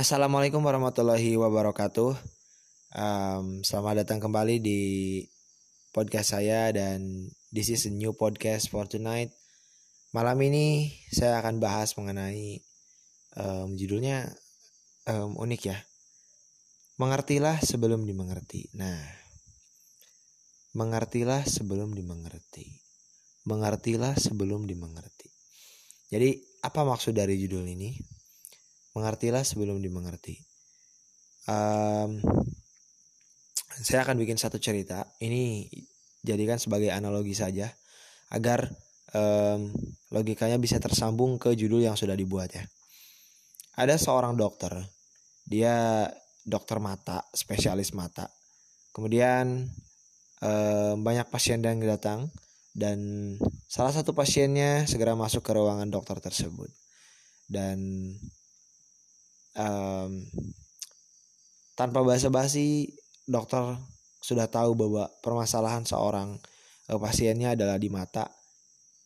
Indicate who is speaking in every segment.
Speaker 1: Assalamualaikum warahmatullahi wabarakatuh. Um, selamat datang kembali di podcast saya dan this is a new podcast for tonight. Malam ini saya akan bahas mengenai um, judulnya um, unik ya. Mengertilah sebelum dimengerti. Nah, mengertilah sebelum dimengerti. Mengertilah sebelum dimengerti. Jadi apa maksud dari judul ini? Mengertilah sebelum dimengerti. Um, saya akan bikin satu cerita. Ini jadikan sebagai analogi saja agar um, logikanya bisa tersambung ke judul yang sudah dibuat ya. Ada seorang dokter, dia dokter mata, spesialis mata. Kemudian um, banyak pasien yang datang dan salah satu pasiennya segera masuk ke ruangan dokter tersebut dan um, tanpa basa-basi dokter sudah tahu bahwa permasalahan seorang uh, pasiennya adalah di mata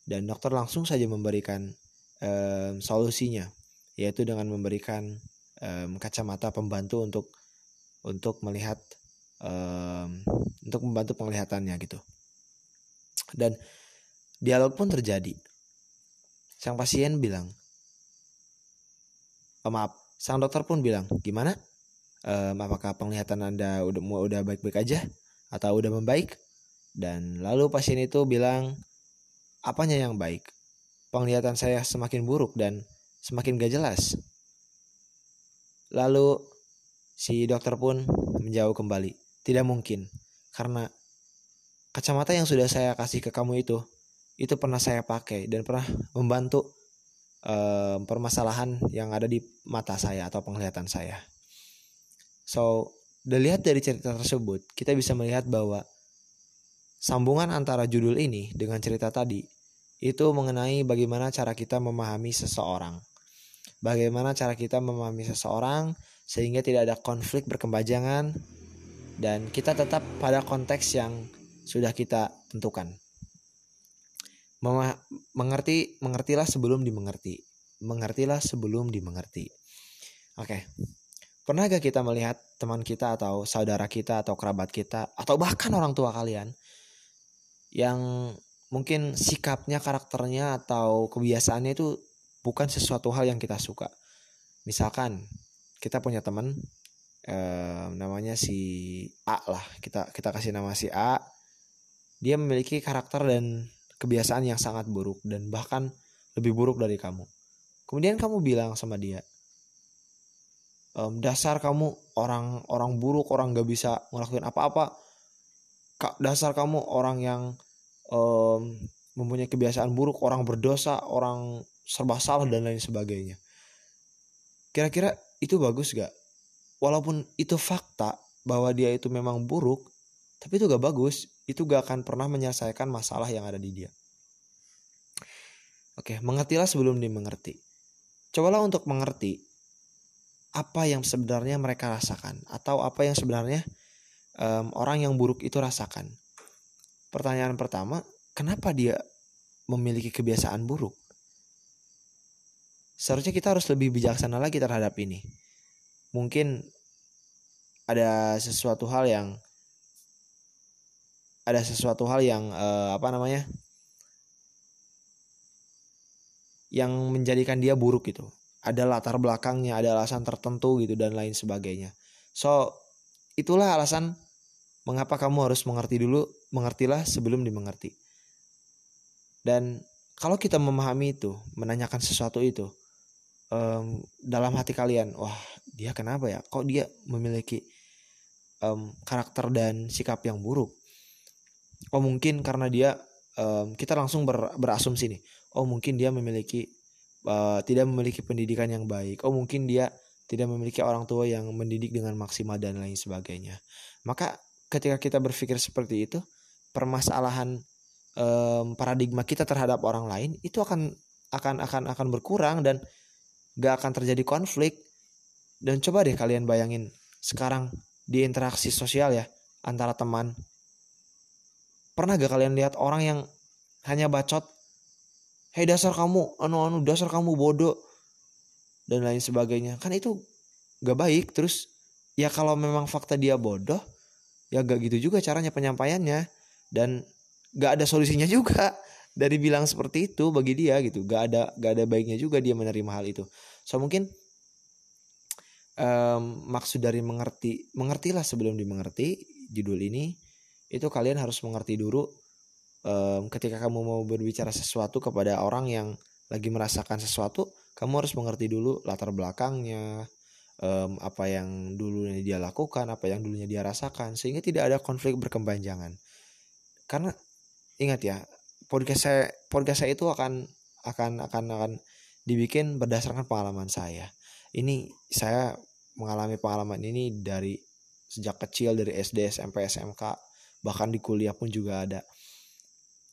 Speaker 1: dan dokter langsung saja memberikan um, solusinya yaitu dengan memberikan um, kacamata pembantu untuk untuk melihat um, untuk membantu penglihatannya gitu. Dan dialog pun terjadi. Sang pasien bilang oh, maaf sang dokter pun bilang gimana? Um, apakah penglihatan anda udah udah baik-baik aja? Atau udah membaik? Dan lalu pasien itu bilang apanya yang baik? Penglihatan saya semakin buruk dan semakin gak jelas. Lalu si dokter pun menjauh kembali tidak mungkin karena kacamata yang sudah saya kasih ke kamu itu itu pernah saya pakai dan pernah membantu um, permasalahan yang ada di mata saya atau penglihatan saya. So, dilihat dari cerita tersebut, kita bisa melihat bahwa sambungan antara judul ini dengan cerita tadi itu mengenai bagaimana cara kita memahami seseorang. Bagaimana cara kita memahami seseorang sehingga tidak ada konflik berkembajangan dan kita tetap pada konteks yang sudah kita tentukan mengerti mengertilah sebelum dimengerti. Mengertilah sebelum dimengerti. Oke. Pernah gak kita melihat teman kita atau saudara kita atau kerabat kita atau bahkan orang tua kalian yang mungkin sikapnya karakternya atau kebiasaannya itu bukan sesuatu hal yang kita suka? Misalkan kita punya teman eh, namanya si A lah. Kita kita kasih nama si A. Dia memiliki karakter dan kebiasaan yang sangat buruk dan bahkan lebih buruk dari kamu. Kemudian kamu bilang sama dia, ehm, dasar kamu orang orang buruk, orang gak bisa ngelakuin apa-apa. Dasar kamu orang yang um, mempunyai kebiasaan buruk, orang berdosa, orang serba salah dan lain sebagainya. Kira-kira itu bagus gak? Walaupun itu fakta bahwa dia itu memang buruk, tapi itu gak bagus itu gak akan pernah menyelesaikan masalah yang ada di dia. Oke, mengertilah sebelum dimengerti. Cobalah untuk mengerti apa yang sebenarnya mereka rasakan atau apa yang sebenarnya um, orang yang buruk itu rasakan. Pertanyaan pertama, kenapa dia memiliki kebiasaan buruk? Seharusnya kita harus lebih bijaksana lagi terhadap ini. Mungkin ada sesuatu hal yang ada sesuatu hal yang uh, apa namanya yang menjadikan dia buruk gitu. Ada latar belakangnya ada alasan tertentu gitu dan lain sebagainya. So itulah alasan mengapa kamu harus mengerti dulu mengertilah sebelum dimengerti. Dan kalau kita memahami itu menanyakan sesuatu itu um, dalam hati kalian wah dia kenapa ya? Kok dia memiliki um, karakter dan sikap yang buruk oh mungkin karena dia um, kita langsung ber, berasumsi nih. Oh mungkin dia memiliki uh, tidak memiliki pendidikan yang baik. Oh mungkin dia tidak memiliki orang tua yang mendidik dengan maksimal dan lain sebagainya. Maka ketika kita berpikir seperti itu permasalahan um, paradigma kita terhadap orang lain itu akan akan akan akan berkurang dan gak akan terjadi konflik. Dan coba deh kalian bayangin sekarang di interaksi sosial ya antara teman Pernah gak kalian lihat orang yang hanya bacot? Hei dasar kamu, anu anu dasar kamu bodoh dan lain sebagainya. Kan itu gak baik terus ya kalau memang fakta dia bodoh ya gak gitu juga caranya penyampaiannya dan gak ada solusinya juga dari bilang seperti itu bagi dia gitu gak ada gak ada baiknya juga dia menerima hal itu so mungkin um, maksud dari mengerti mengertilah sebelum dimengerti judul ini itu kalian harus mengerti dulu um, ketika kamu mau berbicara sesuatu kepada orang yang lagi merasakan sesuatu kamu harus mengerti dulu latar belakangnya um, apa yang dulunya dia lakukan apa yang dulunya dia rasakan sehingga tidak ada konflik berkepanjangan karena ingat ya podcast saya podcast saya itu akan akan akan akan dibikin berdasarkan pengalaman saya. Ini saya mengalami pengalaman ini dari sejak kecil dari SD, SMP, SMK, bahkan di kuliah pun juga ada.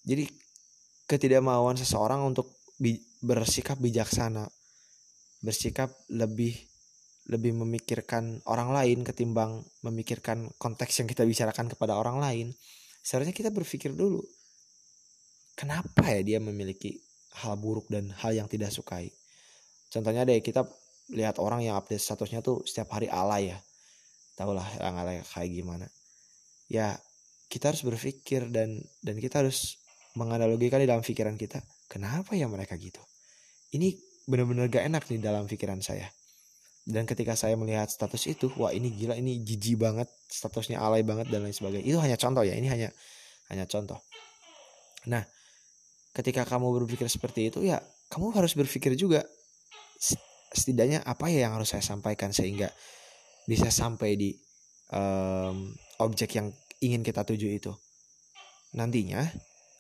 Speaker 1: Jadi ketidakmauan seseorang untuk bi bersikap bijaksana, bersikap lebih lebih memikirkan orang lain ketimbang memikirkan konteks yang kita bicarakan kepada orang lain. Seharusnya kita berpikir dulu kenapa ya dia memiliki hal buruk dan hal yang tidak sukai contohnya deh kita lihat orang yang update statusnya tuh setiap hari alay ya tahulah yang alay kayak gimana ya kita harus berpikir dan dan kita harus menganalogikan di dalam pikiran kita kenapa ya mereka gitu? Ini benar-benar gak enak nih dalam pikiran saya. Dan ketika saya melihat status itu wah ini gila ini jijik banget statusnya alay banget dan lain sebagainya. Itu hanya contoh ya ini hanya hanya contoh. Nah ketika kamu berpikir seperti itu ya kamu harus berpikir juga setidaknya apa ya yang harus saya sampaikan sehingga bisa sampai di um, objek yang ingin kita tuju itu nantinya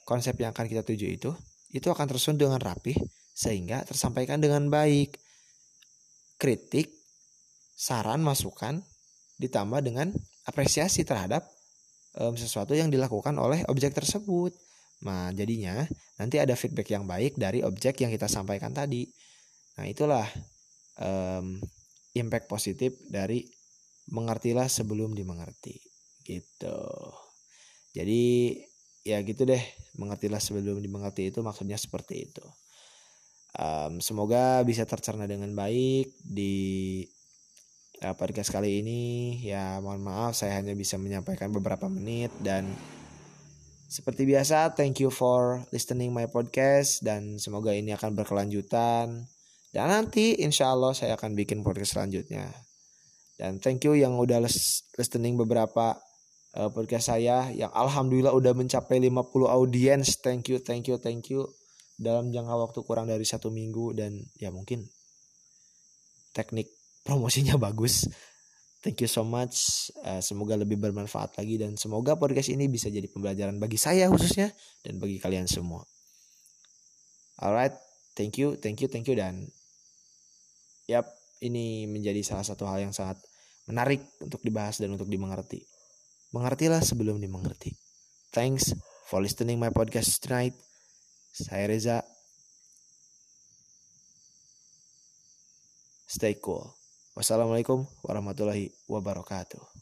Speaker 1: konsep yang akan kita tuju itu itu akan tersusun dengan rapih sehingga tersampaikan dengan baik kritik saran masukan ditambah dengan apresiasi terhadap um, sesuatu yang dilakukan oleh objek tersebut Nah, jadinya nanti ada feedback yang baik dari objek yang kita sampaikan tadi. Nah, itulah um, impact positif dari mengertilah sebelum dimengerti. Gitu. Jadi ya gitu deh, mengertilah sebelum dimengerti itu maksudnya seperti itu. Um, semoga bisa tercerna dengan baik di uh, podcast kali ini. Ya mohon maaf saya hanya bisa menyampaikan beberapa menit dan seperti biasa, thank you for listening my podcast dan semoga ini akan berkelanjutan. Dan nanti insya Allah saya akan bikin podcast selanjutnya. Dan thank you yang udah listening beberapa uh, podcast saya yang alhamdulillah udah mencapai 50 audiens. Thank you, thank you, thank you. Dalam jangka waktu kurang dari satu minggu dan ya mungkin teknik promosinya bagus. Thank you so much. Uh, semoga lebih bermanfaat lagi dan semoga podcast ini bisa jadi pembelajaran bagi saya khususnya dan bagi kalian semua. Alright, thank you, thank you, thank you dan yap, ini menjadi salah satu hal yang sangat menarik untuk dibahas dan untuk dimengerti. Mengertilah sebelum dimengerti. Thanks for listening my podcast tonight. Saya Reza. Stay cool. Wassalamualaikum warahmatullahi wabarakatuh.